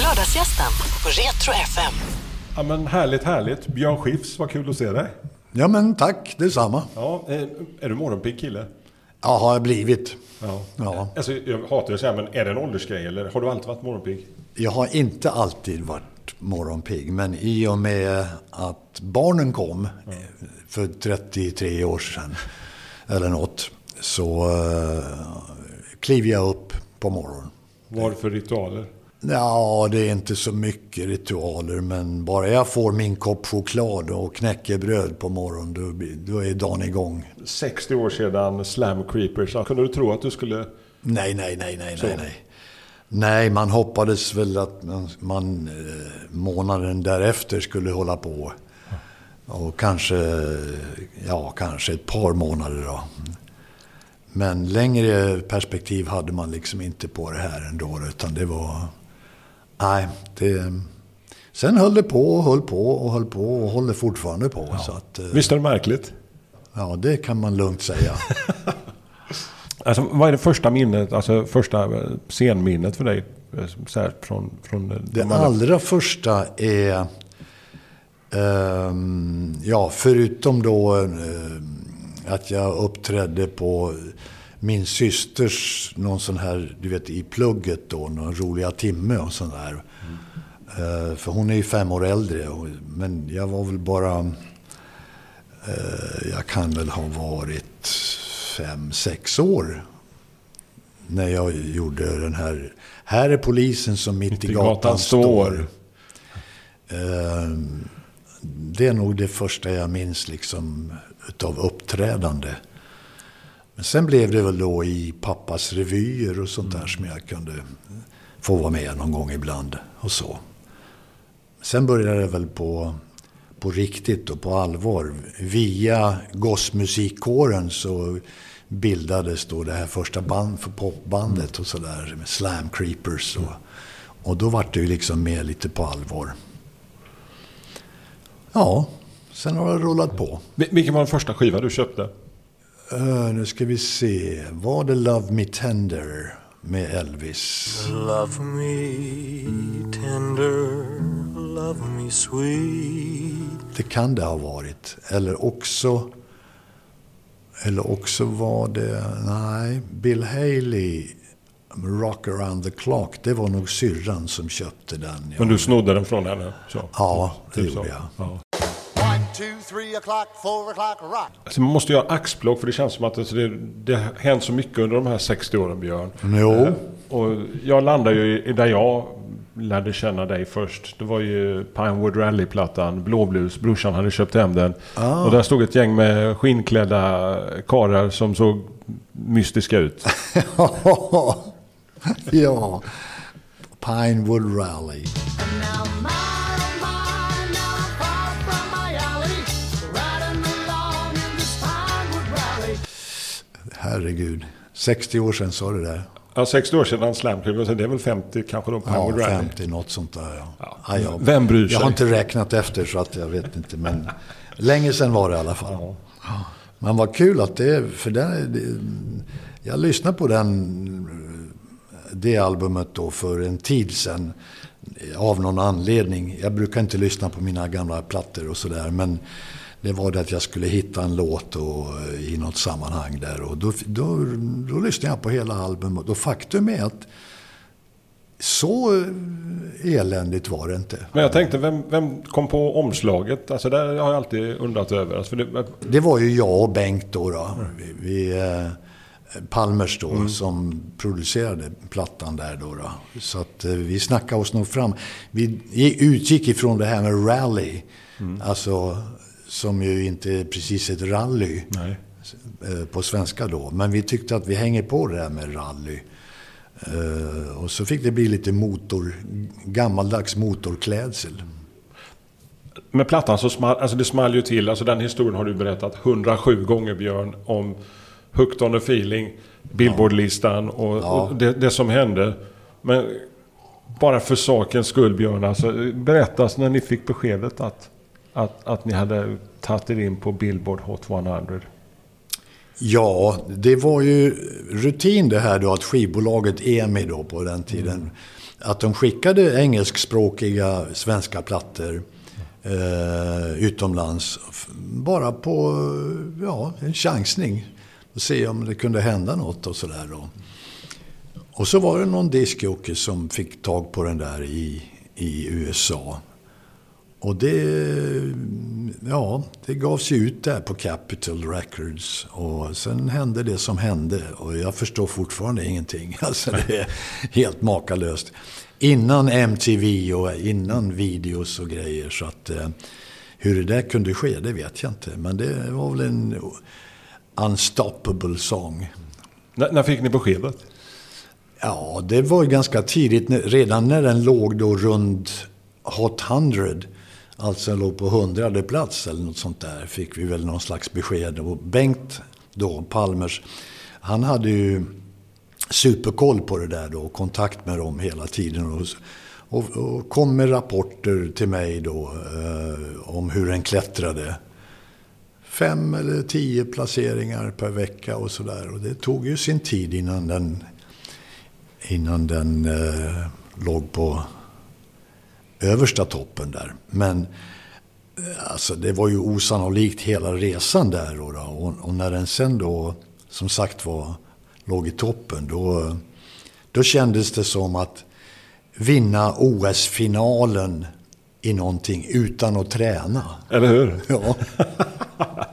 Lördagsgästen på Retro FM. Ja, men härligt, härligt. Björn Skifs, vad kul att se dig. Ja men tack, detsamma. Ja, eh, är du morgonpigg kille? Ja, har jag blivit. Ja. Ja. Alltså, jag hatar att säga, men är det en åldersgrej eller har du alltid varit morgonpigg? Jag har inte alltid varit morgonpigg, men i och med att barnen kom för 33 år sedan, eller något, så uh, kliver jag upp på morgonen. Vad har du för ritualer? Ja, det är inte så mycket ritualer, men bara jag får min kopp choklad och knäckebröd på morgonen, då, då är dagen igång. 60 år sedan Slam Creepers. Kunde du tro att du skulle... Nej, nej, nej, nej, Så. nej, nej. Nej, man hoppades väl att man, man eh, månaden därefter skulle hålla på. Och kanske, ja, kanske ett par månader då. Men längre perspektiv hade man liksom inte på det här ändå. Utan det var, nej, det... Sen höll det på och höll på och höll på och håller fortfarande på. Så att, eh, Visst är det märkligt? ja, det kan man lugnt säga. Alltså, vad är det första minnet, alltså första eh, scenminnet för dig? eh, Så här, från, från eh, Det de andra- allra första är, ehm, ja, förutom då ehm, att jag uppträdde på min systers, någon sån här, du vet i plugget då, någon roliga timme och sån där. Eh, för hon är ju fem år äldre, och, men jag var väl bara, eh, jag kan väl ha varit fem, sex år när jag gjorde den här. Här är polisen som mitt i gatan, står. Ehm, Det är nog det första jag minns liksom utav uppträdande. Men sen blev det väl då i pappas revyer och sånt där som jag kunde få vara med någon gång ibland och så. Sen började det väl på, på riktigt och på allvar. Via gossmusikkåren så bildades då det här första band för popbandet och sådär. Med Slam Creepers och, och då var det ju liksom med lite på allvar. Ja, sen har det rullat på. Vil- Vilken var den första skiva du köpte? Uh, nu ska vi se. Var det Love Me Tender med Elvis? Love me tender, love me sweet. Det kan det ha varit. Eller också... Eller också var det... Nej, Bill Haley, Rock around the clock. Det var nog syrran som köpte den. Men du snodde den från henne? Så. Ja, det Typ så. gjorde jag. Ja. Alltså, man måste göra axplock för det känns som att det, det har hänt så mycket under de här 60 åren Björn. Jo. Eh, Och jag landar ju i där jag lärde känna dig först. Det var ju Pinewood Rally-plattan, Blåblues. Brorsan hade köpt hem den. Och där stod ett gäng med skinnklädda karlar som såg mystiska ut. ja. Pinewood Rally. Herregud. 60 år sedan sa du det. Ja, 60 år sedan Slam Creep, så det är väl 50 kanske då Ja, Pinewood Rally. 50, något sånt där. Ja. Ja. Ja, jag, Vem bryr Jag har sig? inte räknat efter så att jag vet inte. Men länge sedan var det i alla fall. Ja. Men vad kul att det för det, det, jag lyssnade på den, det albumet då för en tid sedan. Av någon anledning. Jag brukar inte lyssna på mina gamla plattor och sådär. Men det var det att jag skulle hitta en låt och, i något sammanhang där. Och då, då, då lyssnade jag på hela albumet. Och faktum är att så eh, eländigt var det inte. Men jag tänkte, vem, vem kom på omslaget? Alltså det har jag alltid undrat över. Alltså, det, Det var ju jag och Bengt då. då. Vi, vi, eh, Palmers då, som producerade plattan där då. då. Så att eh, vi snackade oss nog fram. Vi utgick ifrån det här med rally. Alltså, som ju inte är precis ett rally nej. eh, på svenska då. Men vi tyckte att vi hänger på det här med rally. Eh, och så fick det bli lite motor, gammaldags motorklädsel. Med plattan så small, alltså det small ju till. Alltså den historien har du berättat 107 gånger Björn. Om Hooked on a feeling, Billboardlistan och, Ja. och det, det som hände. Men bara för sakens skull Björn, alltså, berättas när ni fick beskedet att, att, att ni hade tagit er in på Billboard Hot 100. Ja, det var ju rutin det här då att skivbolaget EMI då på den tiden. Att de skickade engelskspråkiga svenska plattor eh, utomlands. Bara på ja, en chansning. Och se om det kunde hända något och sådär då. Och så var det någon diskjockey som fick tag på den där i, i USA. Och det, ja, det gavs ju ut där på Capitol Records. Och sen hände det som hände. Och jag förstår fortfarande ingenting. Alltså det är helt makalöst. Innan MTV och innan videos och grejer. Så att eh, hur det där kunde ske, det vet jag inte. Men det var väl en unstoppable song. När, när fick ni beskedet? Ja, det var ju ganska tidigt. Redan när den låg då runt Hot 100, alltså den låg på hundrade plats eller något sånt där, fick vi väl någon slags besked. Och Bengt då, Palmers, han hade ju superkoll på det där då, och kontakt med dem hela tiden. Och, och, och kom med rapporter till mig då eh, om hur den klättrade. Fem eller tio placeringar per vecka och sådär. Och det tog ju sin tid innan den innan den eh, låg på översta toppen där. Men eh, alltså, det var ju osannolikt hela resan där. Då. Och, och när den sen då, som sagt var, låg i toppen, då, då kändes det som att vinna OS-finalen i någonting utan att träna. Eller hur? Ja.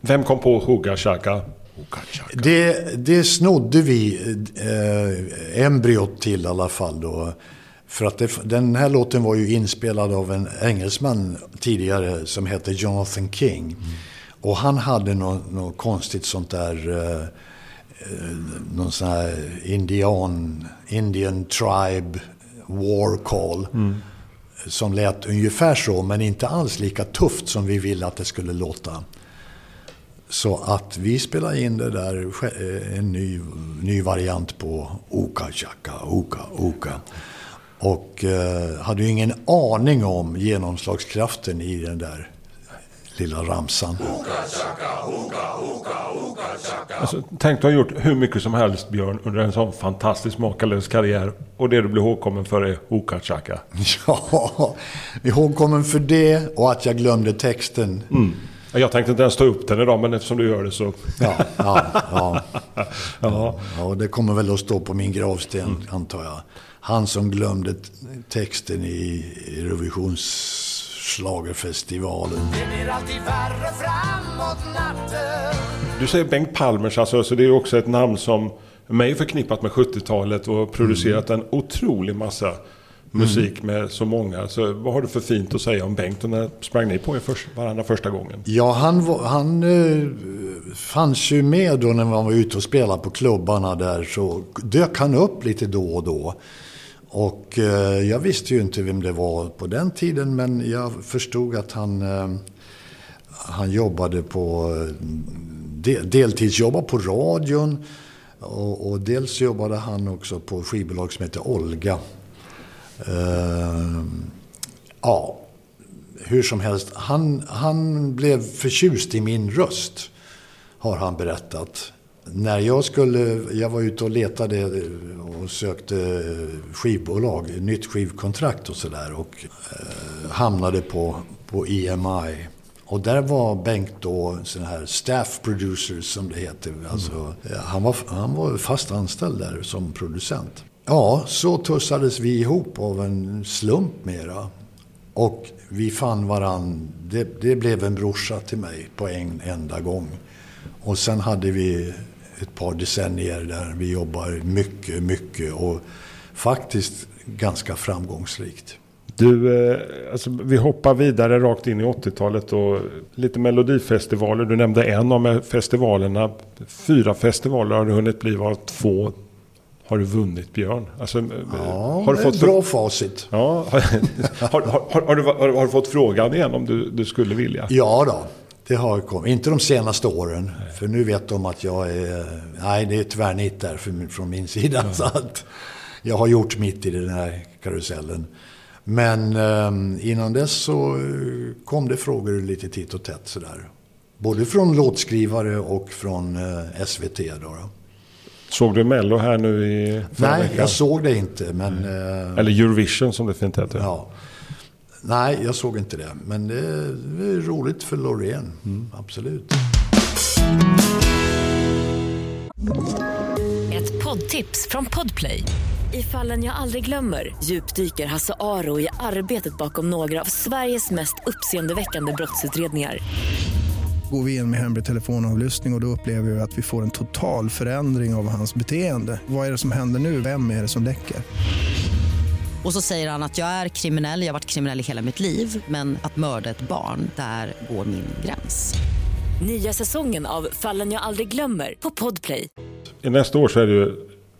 Vem kom på? Hugga Shaka. Det, det snodde vi eh, embryot till i alla fall då. För att det, den här låten var ju inspelad av en engelsman tidigare som hette Jonathan King. Och han hade något, något konstigt sånt där, eh, eh, någon sån här indian, Indian tribe war call. Som lät ungefär så, men inte alls lika tufft som vi ville att det skulle låta. Så att vi spelade in det där, eh, en ny, ny variant på Oka Chaka, Oka, Oka. Och eh, hade ju ingen aning om genomslagskraften i den där lilla ramsan. Alltså, tänk du har gjort hur mycket som helst Björn under en sån fantastisk makalös karriär. Och det du blir ihågkommen för är Hugga Shaka. Ja, ihågkommen för det och att jag glömde texten. Jag tänkte inte ens ta upp den idag men eftersom du gör det så... Ja, ja, ja. Ja. ja, och det kommer väl att stå på min gravsten, antar jag. Han som glömde texten i Eurovisionsschlagerfestivalen. Det blir alltid värre framåt natten Du säger Bengt Palmers, alltså, så det är också ett namn som mig är förknippat med 70-talet och producerat en otrolig massa musik med så många. Så vad har du för fint att säga om Bengt och när sprang ni på er först, varandra första gången? Ja, han, var, han eh, fanns ju med då när man var ute och spelade på klubbarna där. Så dök han upp lite då och då. Och eh, jag visste ju inte vem det var på den tiden, men jag förstod att han, eh, han jobbade på, eh, de, deltidsjobbade på radion. Och, och dels jobbade han också på ett skivbolag som heter Olga. Eh, ja, hur som helst, han, han blev förtjust i min röst, har han berättat. När jag skulle, jag var ute och letade och sökte skivbolag, nytt skivkontrakt och sådär och eh, hamnade på, på EMI. Och där var Bengt då sån här staff producer som det heter. Alltså, eh, han, var, han var fast anställd där som producent. Ja, så tussades vi ihop av en slump mera. Och vi fann varann. Det, det blev en brorsa till mig på en enda gång. Och sen hade vi ett par decennier där vi jobbar mycket, mycket och faktiskt ganska framgångsrikt. Du, eh, alltså, vi hoppar vidare rakt in i 80-talet och lite melodifestivaler. Du nämnde en av festivalerna. Fyra festivaler har du hunnit bli, varav två har du vunnit Björn. Alltså, Ja, har du fått bra facit. Ja, har, har, har, du, har, har du fått frågan igen om du, du skulle vilja? Ja då, det har kommit. Inte de senaste åren. För nu vet de att jag är... Nej, det är tvärnit där för, från min sida. Så att jag har gjort mitt i den här karusellen. Men eh, innan dess så eh, kom det frågor lite titt och tätt sådär. Både från låtskrivare och från eh, SVT. Då, då. Såg du Mello här nu i Nej, veckan? jag såg det inte. Men, eh, Eller Eurovision som det fint heter. ja. Nej, jag såg inte det. Men det är, det är roligt för Loreen. Absolut. Ett poddtips från Podplay. I fallen jag aldrig glömmer djupdyker Hasse Aro i arbetet bakom några av Sveriges mest uppseendeväckande brottsutredningar. Går vi in med hemlig telefonavlyssning och, och då upplever vi att vi får en total förändring av hans beteende. Vad är det som händer nu? Vem är det som läcker? Och så säger han att jag är kriminell, jag har varit kriminell i hela mitt liv men att mörda ett barn, där går min gräns. Nya säsongen av Fallen jag aldrig glömmer på Podplay. I nästa år så är det ju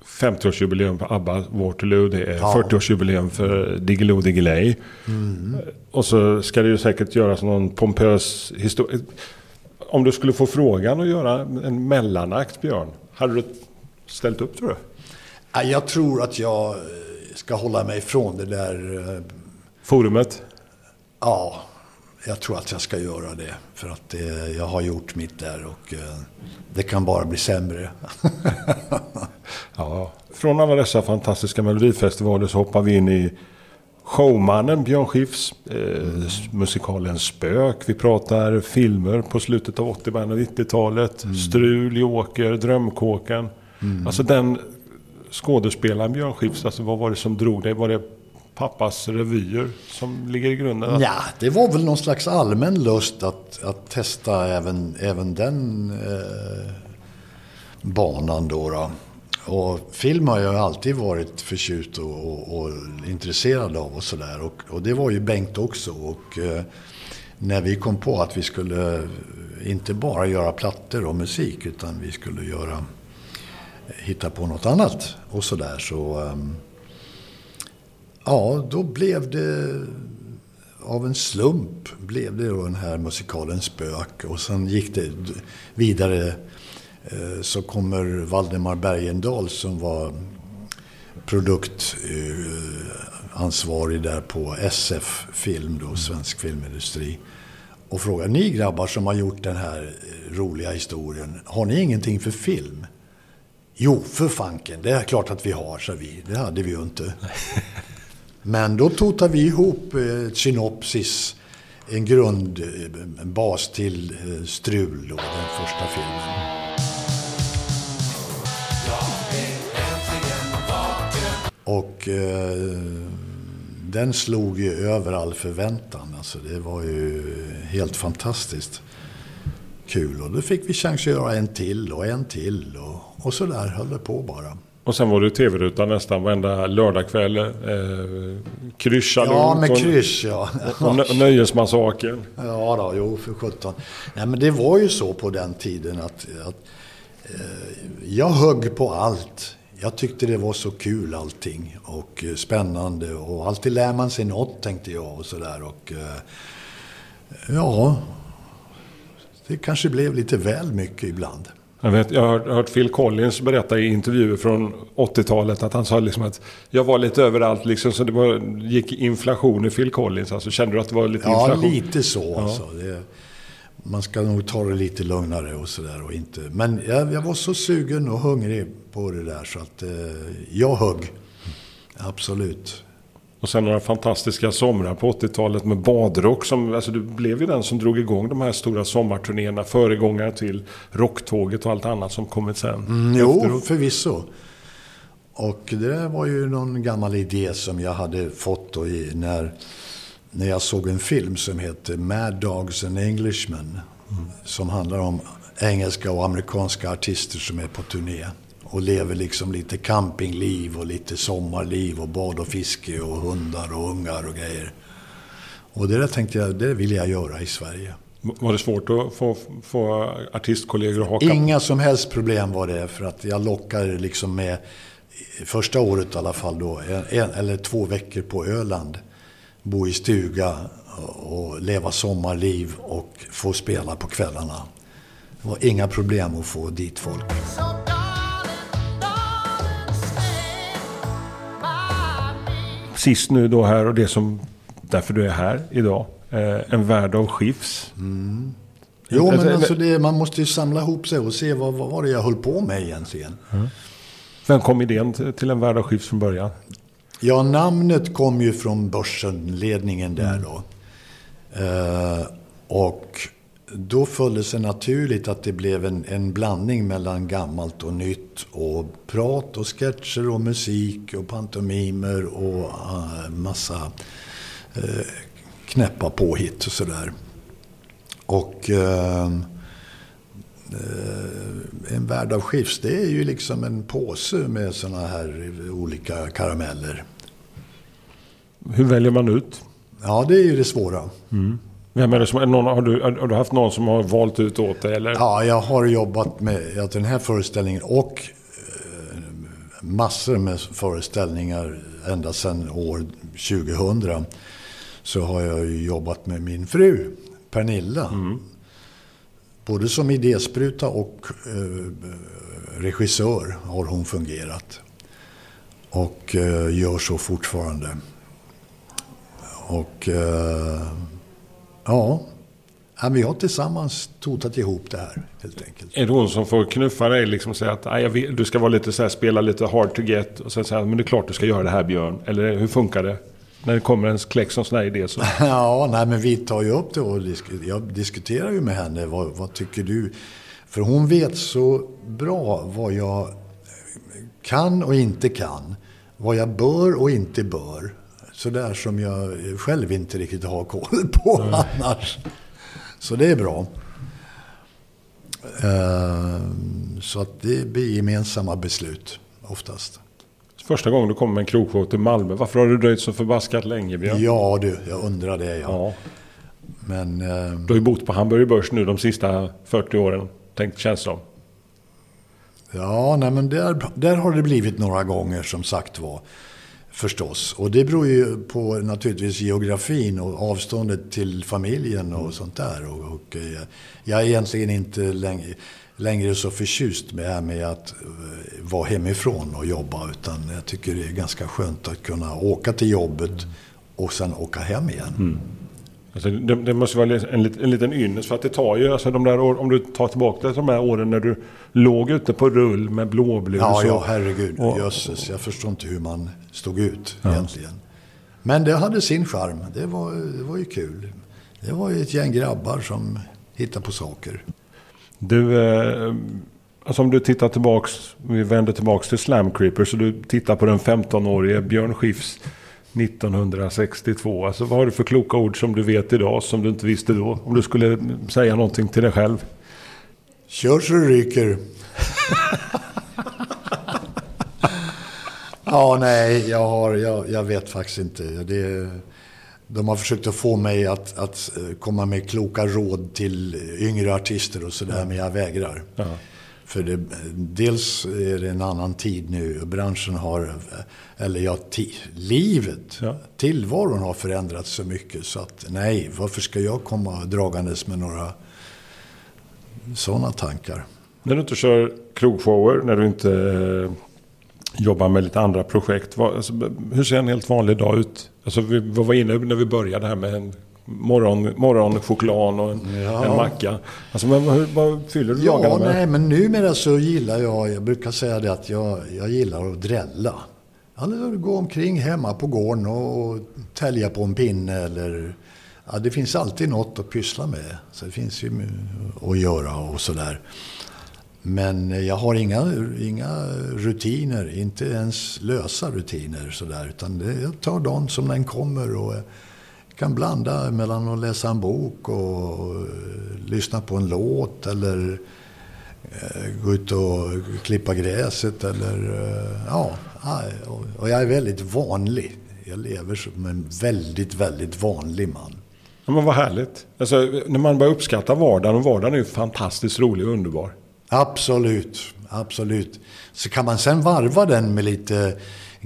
50-årsjubileum för ABBA Waterloo. Det är Ja. 40-årsjubileum för Diggiloo Diggiley. Och så ska det ju säkert göras någon pompös historia. Om du skulle få frågan att göra en mellanakt, Björn. Hade du ställt upp tror du? Jag tror att jag ska hålla mig ifrån det där. eh, Forumet? Ja, jag tror att jag ska göra det. För att det, jag har gjort mitt där och eh, det kan bara bli sämre. Ja. Från alla dessa fantastiska melodifestivaler så hoppar vi in i showmannen Björn Skifs. Eh, musikalen Spök. Vi pratar filmer på slutet av 80 början av 90-talet. Strul, Joker, Drömkåken. Alltså den skådespelaren Björn Skifs. Alltså vad var det som drog dig? Var det pappas revyer som ligger i grunden? Ja, det var väl någon slags allmän lust att, att testa även, även den eh, banan då, då. Och film har jag alltid varit förtjust och, och, och intresserad av och sådär. Och, och det var ju Bengt också. Och eh, när vi kom på att vi skulle inte bara göra plattor och musik utan vi skulle göra hitta på något annat och sådär så ehm, Ja, då blev det av en slump blev det då den här musikalen Spök. Och sen gick det vidare eh, så kommer Valdemar Bergendahl som var produktansvarig eh, där på SF Film, då, Svensk Filmindustri. Och frågar, ni grabbar som har gjort den här eh, roliga historien, har ni ingenting för film? Jo, för fanken, det är klart att vi har, sa vi. Det hade vi ju inte. Men då totade vi ihop eh, ett synopsis, en grund, eh, en bas till eh, Strul, då, den första filmen. Och eh, den slog ju över all förväntan. Alltså, det var ju helt fantastiskt kul. Och då fick vi chans att göra en till och en till. Och, och så där höll det på bara. Och sen var du tv-rutan nästan varenda lördagkväll. Eh, kryssade Ja, med och- kryss ja. Och nö- nöjesmassakern. Ja då, jo för sjutton. Nej men det var ju så på den tiden att, att eh, jag högg på allt. Jag tyckte det var så kul allting och eh, spännande och alltid lär man sig något tänkte jag och sådär och eh, ja, det kanske blev lite väl mycket ibland. Jag, vet, jag har hört, Phil Collins berätta i intervjuer från 80-talet att han sa liksom att jag var lite överallt liksom så det var, gick inflation i Phil Collins. Alltså kände du att det var lite Ja, inflation? lite så alltså. Det, man ska nog ta det lite lugnare och sådär och inte. Men jag, jag var så sugen och hungrig på det där så att eh, jag högg. Absolut. Och sen några fantastiska somrar på 80-talet med badrock. Som, alltså du blev ju den som drog igång de här stora sommarturnéerna. Föregångare till Rocktåget och allt annat som kommit sen. Mm, jo, efteråt. förvisso. Och det där var ju någon gammal idé som jag hade fått då i, när, när jag såg en film som heter Mad Dogs and Englishmen. Som handlar om engelska och amerikanska artister som är på turné. Och lever liksom lite campingliv och lite sommarliv och bad och fiske och hundar och ungar och grejer. Och det där tänkte jag, det vill jag göra i Sverige. Var det svårt att få, få artistkollegor att haka Inga som helst problem var det för att jag lockade liksom med första året i alla fall då, en, eller två veckor på Öland. Bo i stuga och, leva sommarliv och få spela på kvällarna. Det var inga problem att få dit folk. Sist nu då här och det som därför du är här idag. Eh, en värld av skifs. Jo, men Eller- alltså det, man måste ju samla ihop sig och se vad, vad var det jag höll på med egentligen. Vem kom idén till, en värld av skift från början? Ja, namnet kom ju från börsen, ledningen där då. Eh, och då föll det sig naturligt att det blev en, en blandning mellan gammalt och nytt. Och prat och sketcher och musik och pantomimer och uh, massa eh, knäppa påhitt och sådär. Och eh, en värld av skift, det är ju liksom en påse med såna här olika karameller. Hur väljer man ut? Ja, det är ju det svåra. Vem är det som, någon, har, du, har du haft någon som har valt ut åt dig? Eller? Ja, jag har jobbat med den här föreställningen och eh, massor med föreställningar ända sedan år 2000. Så har jag ju jobbat med min fru, Pernilla. Både som idéspruta och eh, regissör har hon fungerat. Och eh, gör så fortfarande. Och eh, ja, Ja, vi har tillsammans totat ihop det här helt enkelt. Är det hon som får knuffa dig liksom säga att "Aj, jag vet, du ska vara lite så här, spela lite hard to get och sen säga men det är klart du ska göra det här Björn. Eller hur funkar det? När det kommer en kläck som sån här idé så. Ja, nej, men vi tar ju upp det och disk- jag diskuterar ju med henne. Vad, vad tycker du? För hon vet så bra vad jag kan och inte kan. Vad jag bör och inte bör. Så där som jag själv inte riktigt har koll på annars. Så det är bra. Ehm, Så att det blir gemensamma beslut oftast. Första gången du kommer med en krogshow till Malmö. Varför har du dröjt så förbaskat länge Björn? Ja du, jag undrar det ja. Ja. Men ehm, Du har ju bott på Hamburger Börs nu de sista 40 åren. Tänkt känns som. Ja, nej, men där, där har det blivit några gånger som sagt var. Förstås. Och det beror ju på naturligtvis geografin och avståndet till familjen och sånt där. Och, och eh, jag är egentligen inte längre, längre så förtjust med det här med att eh, vara hemifrån och jobba. Utan jag tycker det är ganska skönt att kunna åka till jobbet och sen åka hem igen. Alltså, det, det måste vara en, en liten ynnest för att det tar ju, alltså de där år, om du tar tillbaka till de här åren när du låg ute på rull med blåblus. Ja, och- ja, herregud. och- Jösses, jag förstår inte hur man stod ut egentligen. Men det hade sin charm. Det var, det var ju kul. Det var ju ett gäng grabbar som hittade på saker. Du, eh, alltså om du tittar tillbaks, vi vänder tillbaks till Slam Creeper, så du tittar på den 15-årige Björn Skifs 1962. Alltså vad har du för kloka ord som du vet idag som du inte visste då? Om du skulle säga någonting till dig själv. Kör så det ryker. ja, nej, jag, har, jag, jag vet faktiskt inte. Det, de har försökt att få mig att, att eh, komma med kloka råd till yngre artister och sådär, men jag vägrar. För det, dels är det en annan tid nu. Branschen har, eller ja, livet, Ja. tillvaron har förändrats så mycket. Så att nej, varför ska jag komma dragandes med några sådana tankar? När du inte kör krogshower, när du inte eh, jobbar med lite andra projekt. Vad, alltså, hur ser en helt vanlig dag ut? Alltså, vi var inne när vi började här med en morgon, morgonchoklad och en, Ja. en macka. Alltså, men, hur, vad fyller du Ja, dagarna med? nej, men numera så gillar jag, jag brukar säga det att jag, jag gillar att drälla. Alltså gå omkring hemma på gården och, och tälja på en pinne eller... Ja, det finns alltid något att pyssla med. Så det finns ju att göra och sådär. Men jag har inga, inga rutiner, inte ens lösa rutiner sådär. Utan det, jag tar dagen som den kommer och kan blanda mellan att läsa en bok och, och lyssna på en låt eller eh, gå ut och klippa gräset eller eh, ja. och- Och jag är väldigt vanlig. Jag lever som en väldigt, väldigt vanlig man. Ja, men vad härligt. Alltså, när man börjar uppskatta vardagen, och vardagen är ju fantastiskt rolig och underbar. Absolut, absolut. Så kan man sen varva den med lite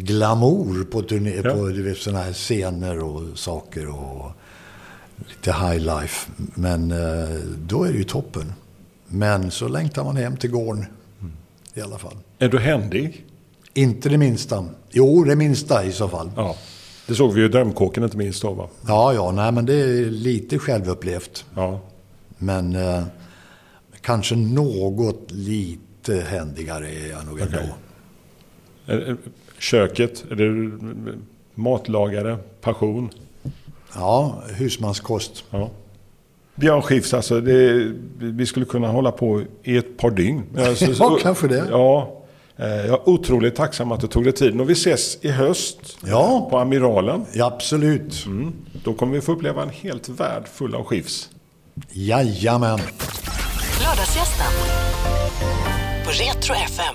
glamour på, turné, Ja. på du vet, såna här scener och saker och lite high life. Men eh, då är det ju toppen. Men så längtar man hem till gården i alla fall. Är du händig? Inte det minsta. Jo, det minsta i så fall. Ja. Det såg vi ju i Drömkåken inte minst då va? Ja, ja, nej men det är lite självupplevt. Ja. Men eh, kanske något lite händigare är jag nog ändå. Köket, är det matlagare, passion? Ja, husmanskost. Ja. Björn Skifs, alltså det, vi skulle kunna hålla på i ett par dygn. Alltså, Ja, kanske det. Ja. Eh, Jag är otroligt tacksam att du tog dig tiden. Och vi ses i höst Ja. på Amiralen. Ja, absolut. Mm. Då kommer vi få uppleva en helt värld full av skifs. Jajamän. Lördagsgästen på Retro FM.